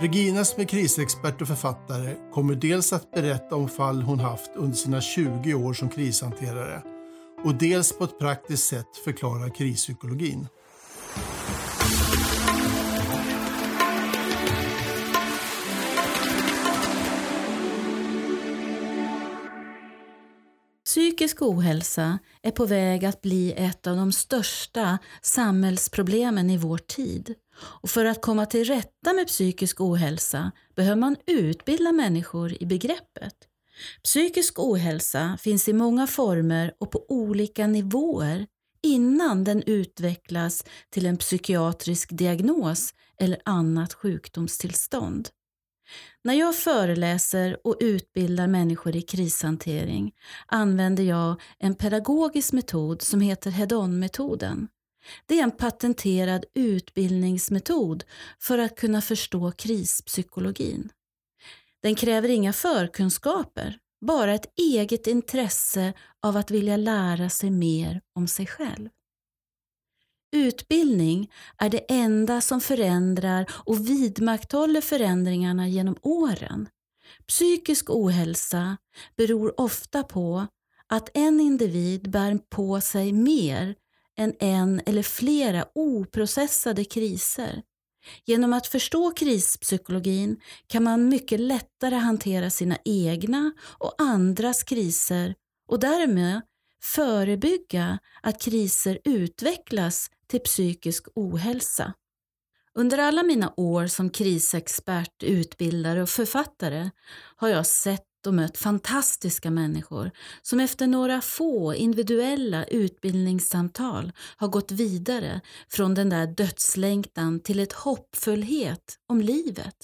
Regina som är krisexpert och författare kommer dels att berätta om fall hon haft under sina 20 år som krishanterare och dels på ett praktiskt sätt förklara krispsykologin. Psykisk ohälsa är på väg att bli ett av de största samhällsproblemen i vår tid. Och för att komma till rätta med psykisk ohälsa behöver man utbilda människor i begreppet. Psykisk ohälsa finns i många former och på olika nivåer innan den utvecklas till en psykiatrisk diagnos eller annat sjukdomstillstånd. När jag föreläser och utbildar människor i krishantering använder jag en pedagogisk metod som heter Hedon-metoden. Det är en patenterad utbildningsmetod för att kunna förstå krispsykologin. Den kräver inga förkunskaper, bara ett eget intresse av att vilja lära sig mer om sig själv. Utbildning är det enda som förändrar och vidmakthåller förändringarna genom åren. Psykisk ohälsa beror ofta på att en individ bär på sig mer än en eller flera oprocessade kriser. Genom att förstå krispsykologin kan man mycket lättare hantera sina egna och andras kriser och därmed förebygga att kriser utvecklas till psykisk ohälsa. Under alla mina år som krisexpert, utbildare och författare har jag sett och mött fantastiska människor som efter några få individuella utbildningssamtal har gått vidare från den där dödslängtan till ett hoppfullhet om livet.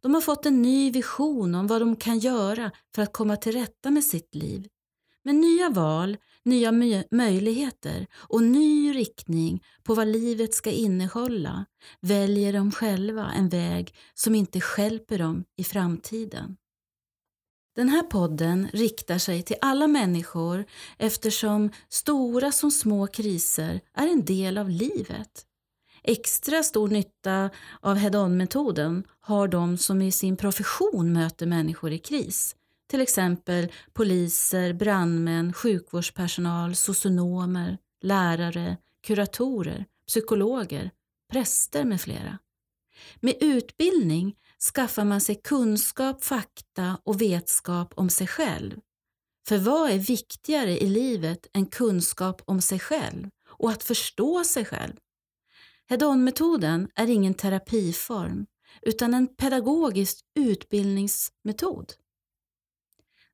De har fått en ny vision om vad de kan göra för att komma till rätta med sitt liv. Med nya val, nya möjligheter och ny riktning på vad livet ska innehålla väljer de själva en väg som inte skälper dem i framtiden. Den här podden riktar sig till alla människor eftersom stora som små kriser är en del av livet. Extra stor nytta av head-on-metoden har de som i sin profession möter människor i kris. Till exempel poliser, brandmän, sjukvårdspersonal, socionomer, lärare, kuratorer, psykologer, präster med flera. Med utbildning skaffar man sig kunskap, fakta och vetskap om sig själv. För vad är viktigare i livet än kunskap om sig själv och att förstå sig själv? Hedonmetoden är ingen terapiform utan en pedagogisk utbildningsmetod.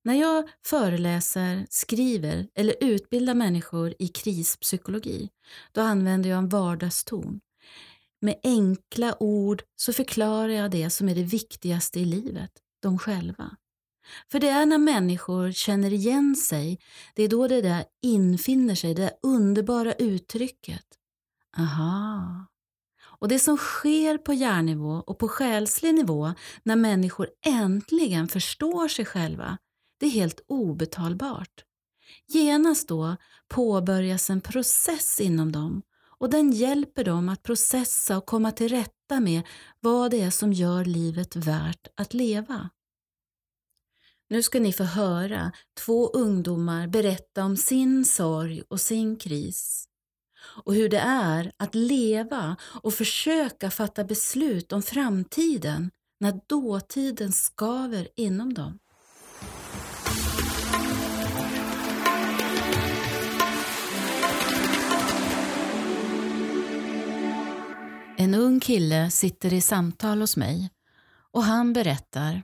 När jag föreläser, skriver eller utbildar människor i krispsykologi, då använder jag en vardagston. Med enkla ord så förklarar jag det som är det viktigaste i livet, de själva. För det är när människor känner igen sig, det är då det där infinner sig, det där underbara uttrycket. Aha. Och det som sker på hjärnnivå och på själslig nivå när människor äntligen förstår sig själva, det är helt obetalbart. Genast då påbörjas en process inom dem och den hjälper dem att processa och komma till rätta med vad det är som gör livet värt att leva. Nu ska ni få höra två ungdomar berätta om sin sorg och sin kris och hur det är att leva och försöka fatta beslut om framtiden när dåtiden skaver inom dem. En ung kille sitter i samtal hos mig och han berättar.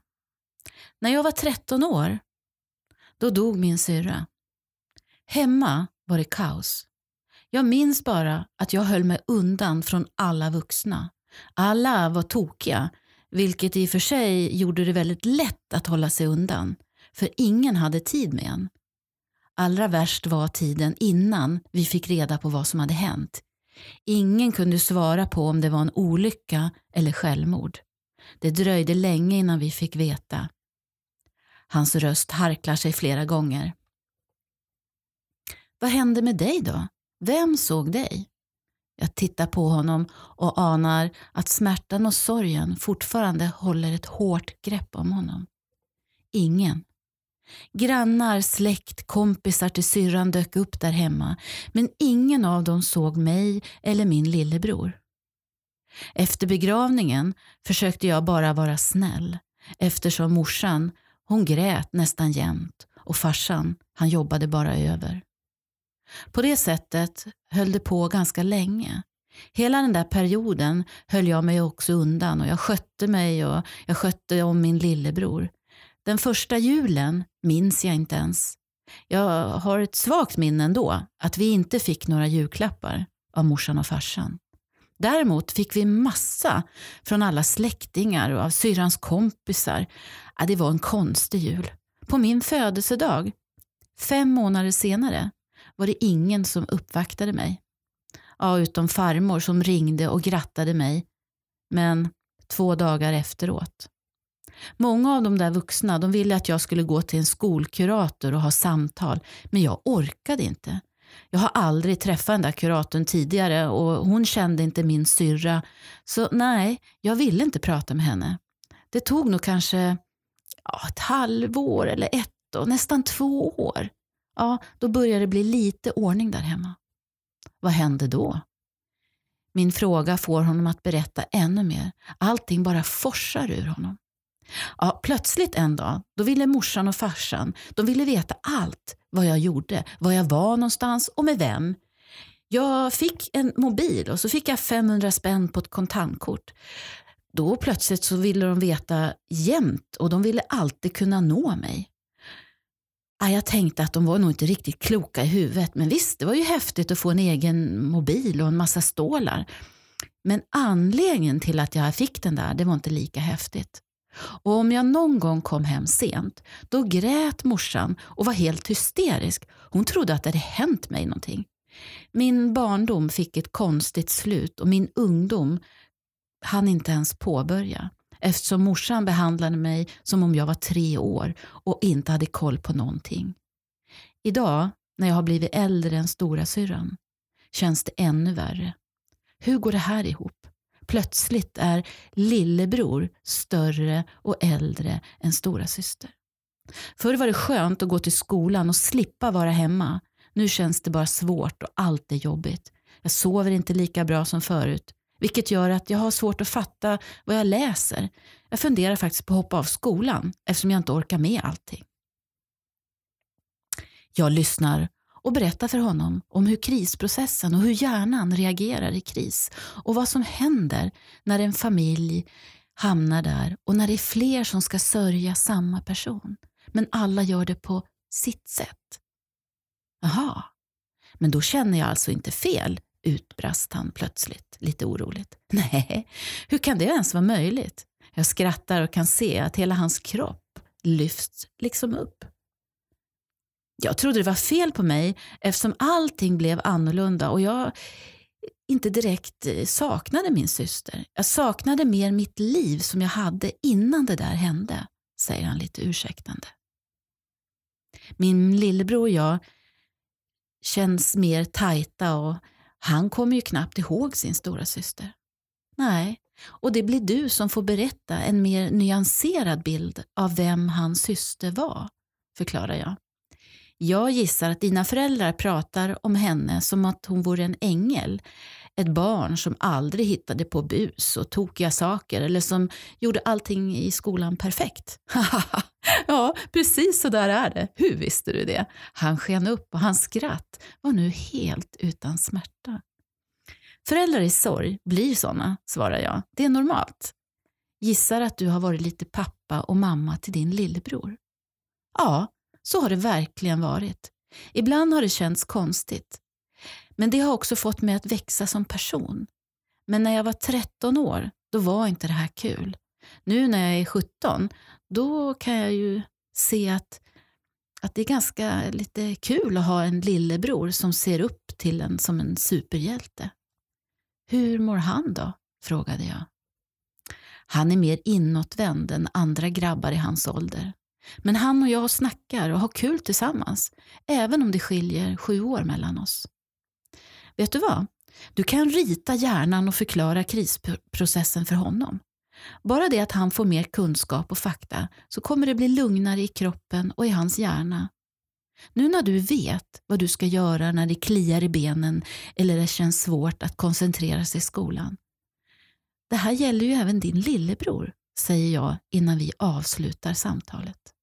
När jag var 13 år, då dog min syrra. Hemma var det kaos. Jag minns bara att jag höll mig undan från alla vuxna. Alla var tokiga, vilket i och för sig gjorde det väldigt lätt att hålla sig undan, för ingen hade tid med en. Allra värst var tiden innan vi fick reda på vad som hade hänt. Ingen kunde svara på om det var en olycka eller självmord. Det dröjde länge innan vi fick veta. Hans röst harklar sig flera gånger. Vad hände med dig då? Vem såg dig? Jag tittar på honom och anar att smärtan och sorgen fortfarande håller ett hårt grepp om honom. Ingen. Grannar, släkt, kompisar till syrran dök upp där hemma men ingen av dem såg mig eller min lillebror. Efter begravningen försökte jag bara vara snäll eftersom morsan hon grät nästan jämt och farsan han jobbade bara över. På det sättet höll det på ganska länge. Hela den där perioden höll jag mig också undan och jag skötte mig och jag skötte om min lillebror. Den första julen minns jag inte ens. Jag har ett svagt minne ändå att vi inte fick några julklappar av morsan och farsan. Däremot fick vi massa från alla släktingar och av syrrans kompisar. Ja, det var en konstig jul. På min födelsedag, fem månader senare, var det ingen som uppvaktade mig. Ja, utom farmor som ringde och grattade mig. Men två dagar efteråt. Många av de där vuxna de ville att jag skulle gå till en skolkurator och ha samtal, men jag orkade inte. Jag har aldrig träffat den där kuratorn tidigare och hon kände inte min syrra. Så nej, jag ville inte prata med henne. Det tog nog kanske ja, ett halvår eller ett och nästan två år. Ja, då började det bli lite ordning där hemma. Vad hände då? Min fråga får honom att berätta ännu mer. Allting bara forsar ur honom. Ja, plötsligt en dag, då ville morsan och farsan, de ville veta allt vad jag gjorde, var jag var någonstans och med vem. Jag fick en mobil och så fick jag 500 spänn på ett kontantkort. Då plötsligt så ville de veta jämt och de ville alltid kunna nå mig. Jag tänkte att de var nog inte riktigt kloka i huvudet men visst, det var ju häftigt att få en egen mobil och en massa stålar. Men anledningen till att jag fick den där, det var inte lika häftigt. Och om jag någon gång kom hem sent, då grät morsan och var helt hysterisk. Hon trodde att det hade hänt mig någonting. Min barndom fick ett konstigt slut och min ungdom hann inte ens påbörja eftersom morsan behandlade mig som om jag var tre år och inte hade koll på någonting. Idag, när jag har blivit äldre än stora syrran, känns det ännu värre. Hur går det här ihop? Plötsligt är lillebror större och äldre än stora syster. Förr var det skönt att gå till skolan och slippa vara hemma. Nu känns det bara svårt och allt är jobbigt. Jag sover inte lika bra som förut, vilket gör att jag har svårt att fatta vad jag läser. Jag funderar faktiskt på att hoppa av skolan eftersom jag inte orkar med allting. Jag lyssnar och berättar för honom om hur krisprocessen och hur hjärnan reagerar i kris och vad som händer när en familj hamnar där och när det är fler som ska sörja samma person. Men alla gör det på sitt sätt. Jaha, men då känner jag alltså inte fel, utbrast han plötsligt, lite oroligt. Nej, hur kan det ens vara möjligt? Jag skrattar och kan se att hela hans kropp lyfts liksom upp. Jag trodde det var fel på mig eftersom allting blev annorlunda och jag inte direkt eh, saknade min syster. Jag saknade mer mitt liv som jag hade innan det där hände, säger han lite ursäktande. Min lillebror och jag känns mer tajta och han kommer ju knappt ihåg sin stora syster. Nej, och det blir du som får berätta en mer nyanserad bild av vem hans syster var, förklarar jag. Jag gissar att dina föräldrar pratar om henne som att hon vore en ängel. Ett barn som aldrig hittade på bus och tokiga saker eller som gjorde allting i skolan perfekt. ja, precis så där är det. Hur visste du det? Han sken upp och hans skratt var nu helt utan smärta. Föräldrar i sorg blir såna, svarar jag. Det är normalt. Gissar att du har varit lite pappa och mamma till din lillebror. Ja, så har det verkligen varit. Ibland har det känts konstigt. Men det har också fått mig att växa som person. Men när jag var 13 år, då var inte det här kul. Nu när jag är 17, då kan jag ju se att, att det är ganska lite kul att ha en lillebror som ser upp till en som en superhjälte. Hur mår han då? frågade jag. Han är mer inåtvänd än andra grabbar i hans ålder. Men han och jag snackar och har kul tillsammans, även om det skiljer sju år mellan oss. Vet du vad? Du kan rita hjärnan och förklara krisprocessen för honom. Bara det att han får mer kunskap och fakta så kommer det bli lugnare i kroppen och i hans hjärna. Nu när du vet vad du ska göra när det kliar i benen eller det känns svårt att koncentrera sig i skolan. Det här gäller ju även din lillebror, säger jag innan vi avslutar samtalet.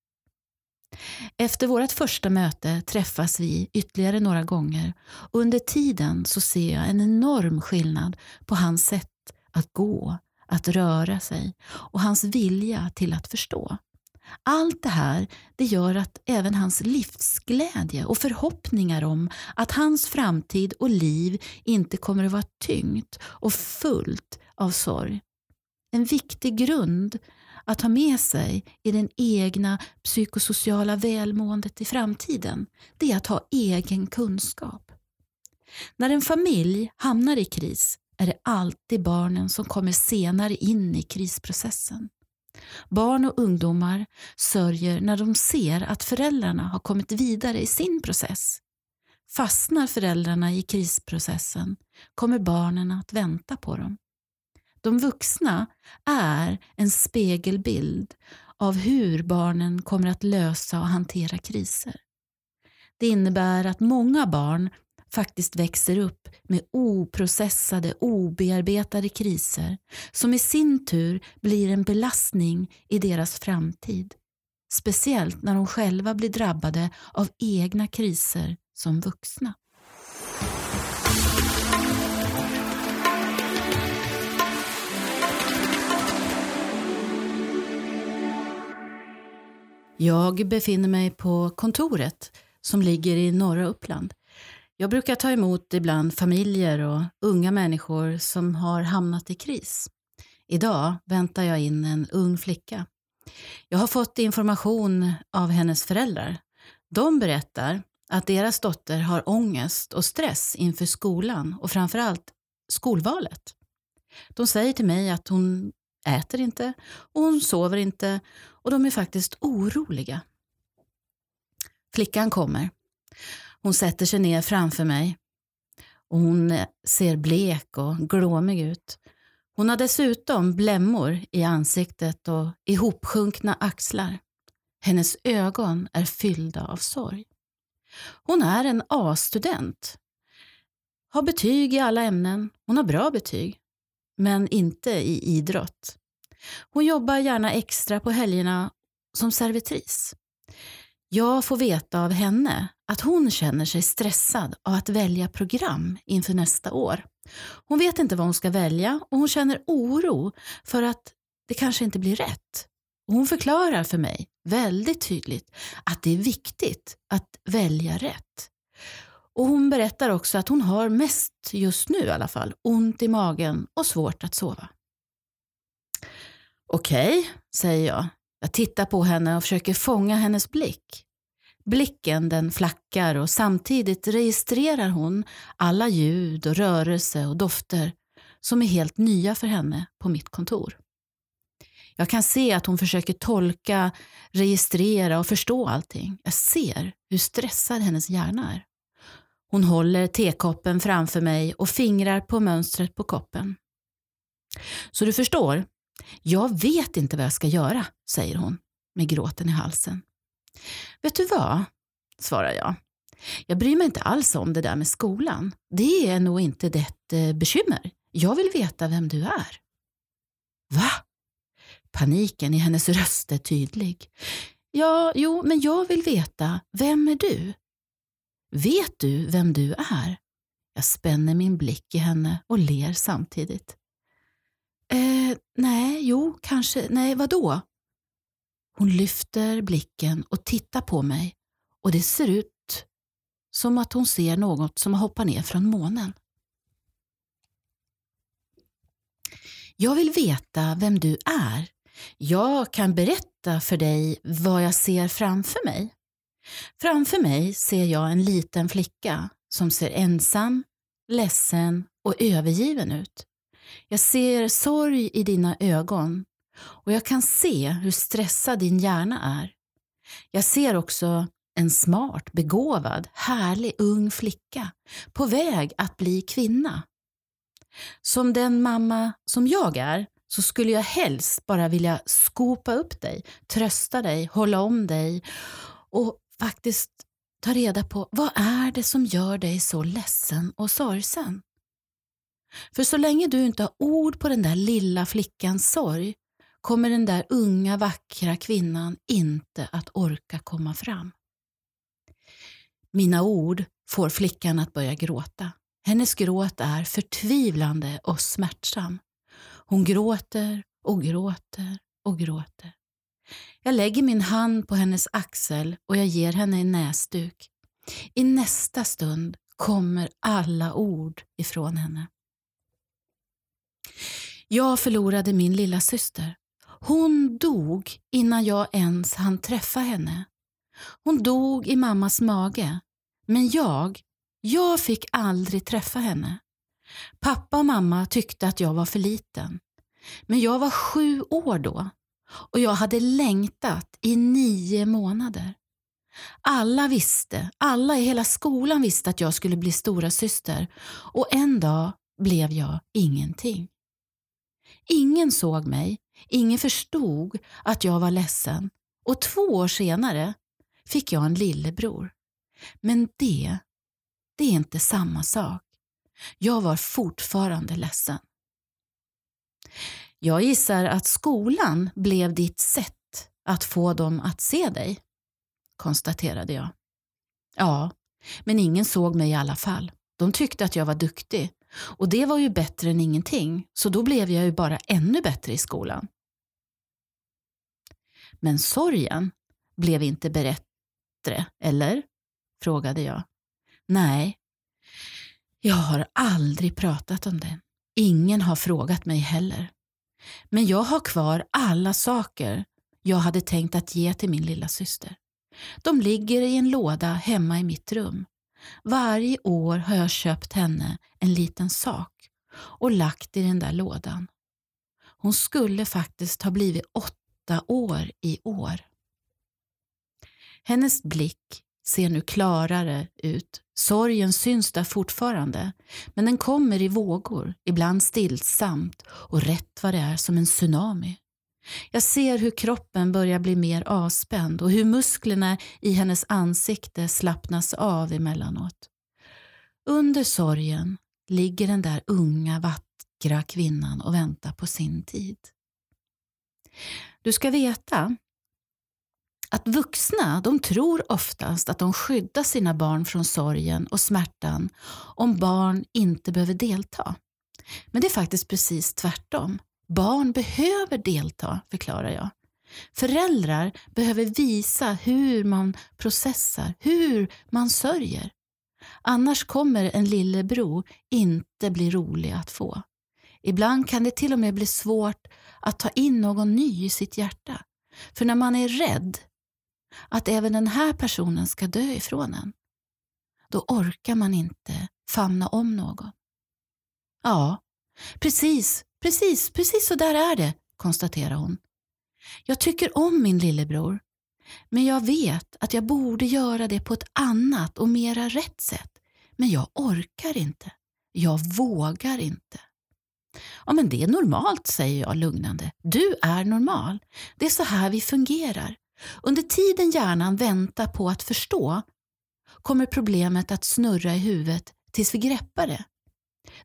Efter vårt första möte träffas vi ytterligare några gånger och under tiden så ser jag en enorm skillnad på hans sätt att gå, att röra sig och hans vilja till att förstå. Allt det här det gör att även hans livsglädje och förhoppningar om att hans framtid och liv inte kommer att vara tyngt och fullt av sorg. En viktig grund att ha med sig i den egna psykosociala välmåendet i framtiden, det är att ha egen kunskap. När en familj hamnar i kris är det alltid barnen som kommer senare in i krisprocessen. Barn och ungdomar sörjer när de ser att föräldrarna har kommit vidare i sin process. Fastnar föräldrarna i krisprocessen kommer barnen att vänta på dem. De vuxna är en spegelbild av hur barnen kommer att lösa och hantera kriser. Det innebär att många barn faktiskt växer upp med oprocessade, obearbetade kriser som i sin tur blir en belastning i deras framtid. Speciellt när de själva blir drabbade av egna kriser som vuxna. Jag befinner mig på kontoret som ligger i norra Uppland. Jag brukar ta emot ibland familjer och unga människor som har hamnat i kris. Idag väntar jag in en ung flicka. Jag har fått information av hennes föräldrar. De berättar att deras dotter har ångest och stress inför skolan och framförallt skolvalet. De säger till mig att hon äter inte och hon sover inte och de är faktiskt oroliga. Flickan kommer. Hon sätter sig ner framför mig och hon eh, ser blek och glåmig ut. Hon har dessutom blämmor i ansiktet och ihopsjunkna axlar. Hennes ögon är fyllda av sorg. Hon är en A-student. Har betyg i alla ämnen. Hon har bra betyg. Men inte i idrott. Hon jobbar gärna extra på helgerna som servitris. Jag får veta av henne att hon känner sig stressad av att välja program inför nästa år. Hon vet inte vad hon ska välja och hon känner oro för att det kanske inte blir rätt. hon förklarar för mig väldigt tydligt att det är viktigt att välja rätt. Och Hon berättar också att hon har mest, just nu i alla fall, ont i magen och svårt att sova. Okej, okay, säger jag. Jag tittar på henne och försöker fånga hennes blick. Blicken den flackar och samtidigt registrerar hon alla ljud och rörelse och dofter som är helt nya för henne på mitt kontor. Jag kan se att hon försöker tolka, registrera och förstå allting. Jag ser hur stressad hennes hjärna är. Hon håller tekoppen framför mig och fingrar på mönstret på koppen. Så du förstår, jag vet inte vad jag ska göra, säger hon med gråten i halsen. Vet du vad? svarar jag. Jag bryr mig inte alls om det där med skolan. Det är nog inte ditt eh, bekymmer. Jag vill veta vem du är. Va? Paniken i hennes röst är tydlig. Ja, jo, men jag vill veta, vem är du? Vet du vem du är? Jag spänner min blick i henne och ler samtidigt. Eh, nej, jo, kanske, nej, vadå? Hon lyfter blicken och tittar på mig och det ser ut som att hon ser något som har hoppat ner från månen. Jag vill veta vem du är. Jag kan berätta för dig vad jag ser framför mig. Framför mig ser jag en liten flicka som ser ensam, ledsen och övergiven ut. Jag ser sorg i dina ögon och jag kan se hur stressad din hjärna är. Jag ser också en smart, begåvad, härlig ung flicka på väg att bli kvinna. Som den mamma som jag är så skulle jag helst bara vilja skopa upp dig, trösta dig, hålla om dig och faktiskt ta reda på vad är det som gör dig så ledsen och sorgsen. För så länge du inte har ord på den där lilla flickans sorg kommer den där unga vackra kvinnan inte att orka komma fram. Mina ord får flickan att börja gråta. Hennes gråt är förtvivlande och smärtsam. Hon gråter och gråter och gråter. Jag lägger min hand på hennes axel och jag ger henne en näsduk. I nästa stund kommer alla ord ifrån henne. Jag förlorade min lilla syster. Hon dog innan jag ens hann träffa henne. Hon dog i mammas mage. Men jag, jag fick aldrig träffa henne. Pappa och mamma tyckte att jag var för liten. Men jag var sju år då och jag hade längtat i nio månader. Alla visste, alla i hela skolan visste att jag skulle bli stora syster och en dag blev jag ingenting. Ingen såg mig, ingen förstod att jag var ledsen och två år senare fick jag en lillebror. Men det, det är inte samma sak. Jag var fortfarande ledsen. Jag gissar att skolan blev ditt sätt att få dem att se dig, konstaterade jag. Ja, men ingen såg mig i alla fall. De tyckte att jag var duktig och det var ju bättre än ingenting, så då blev jag ju bara ännu bättre i skolan. Men sorgen blev inte bättre, eller? frågade jag. Nej, jag har aldrig pratat om det. Ingen har frågat mig heller. Men jag har kvar alla saker jag hade tänkt att ge till min lilla syster. De ligger i en låda hemma i mitt rum. Varje år har jag köpt henne en liten sak och lagt i den där lådan. Hon skulle faktiskt ha blivit åtta år i år. Hennes blick ser nu klarare ut. Sorgen syns där fortfarande, men den kommer i vågor, ibland stillsamt och rätt vad det är som en tsunami. Jag ser hur kroppen börjar bli mer avspänd och hur musklerna i hennes ansikte slappnas av emellanåt. Under sorgen ligger den där unga vackra kvinnan och väntar på sin tid. Du ska veta att vuxna de tror oftast att de skyddar sina barn från sorgen och smärtan om barn inte behöver delta. Men det är faktiskt precis tvärtom. Barn behöver delta, förklarar jag. Föräldrar behöver visa hur man processar, hur man sörjer. Annars kommer en lillebror inte bli rolig att få. Ibland kan det till och med bli svårt att ta in någon ny i sitt hjärta. För när man är rädd att även den här personen ska dö ifrån en, då orkar man inte famna om någon. Ja, precis, precis, precis så där är det, konstaterar hon. Jag tycker om min lillebror, men jag vet att jag borde göra det på ett annat och mera rätt sätt. Men jag orkar inte. Jag vågar inte. Ja, men det är normalt, säger jag lugnande. Du är normal. Det är så här vi fungerar. Under tiden hjärnan väntar på att förstå kommer problemet att snurra i huvudet tills vi greppar det.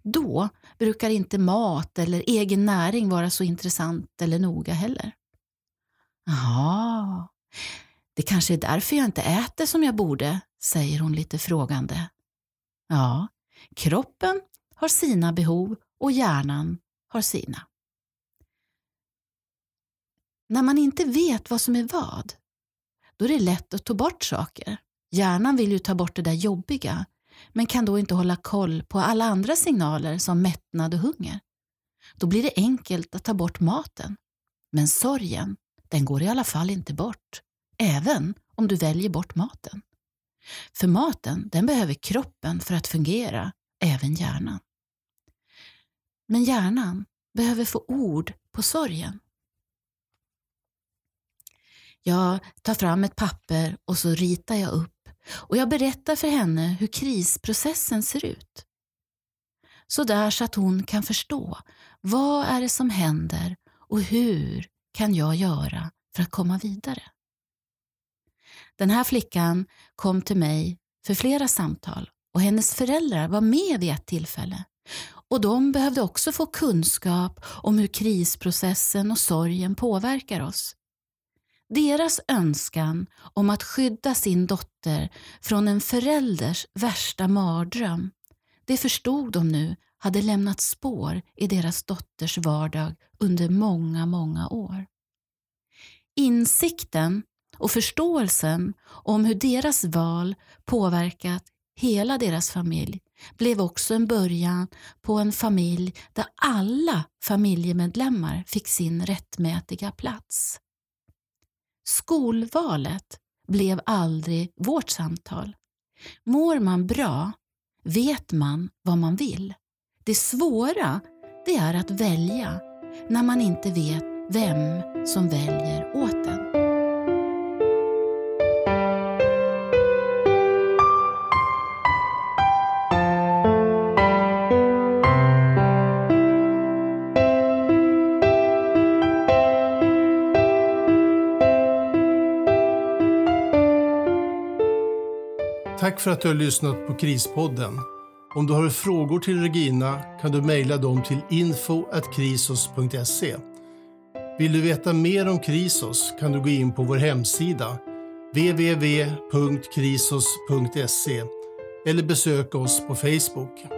Då brukar inte mat eller egen näring vara så intressant eller noga heller. Jaha, det kanske är därför jag inte äter som jag borde, säger hon lite frågande. Ja, kroppen har sina behov och hjärnan har sina. När man inte vet vad som är vad, då är det lätt att ta bort saker. Hjärnan vill ju ta bort det där jobbiga, men kan då inte hålla koll på alla andra signaler som mättnad och hunger. Då blir det enkelt att ta bort maten. Men sorgen, den går i alla fall inte bort, även om du väljer bort maten. För maten, den behöver kroppen för att fungera, även hjärnan. Men hjärnan behöver få ord på sorgen. Jag tar fram ett papper och så ritar jag upp och jag berättar för henne hur krisprocessen ser ut. Så där så att hon kan förstå vad är det som händer och hur kan jag göra för att komma vidare. Den här flickan kom till mig för flera samtal och hennes föräldrar var med vid ett tillfälle. Och de behövde också få kunskap om hur krisprocessen och sorgen påverkar oss. Deras önskan om att skydda sin dotter från en förälders värsta mardröm, det förstod de nu hade lämnat spår i deras dotters vardag under många, många år. Insikten och förståelsen om hur deras val påverkat hela deras familj blev också en början på en familj där alla familjemedlemmar fick sin rättmätiga plats. Skolvalet blev aldrig vårt samtal. Mår man bra vet man vad man vill. Det svåra det är att välja när man inte vet vem som väljer åt en. Tack för att du har lyssnat på Krispodden. Om du har frågor till Regina kan du mejla dem till info.krisos.se. Vill du veta mer om Krisos kan du gå in på vår hemsida www.krisos.se eller besöka oss på Facebook.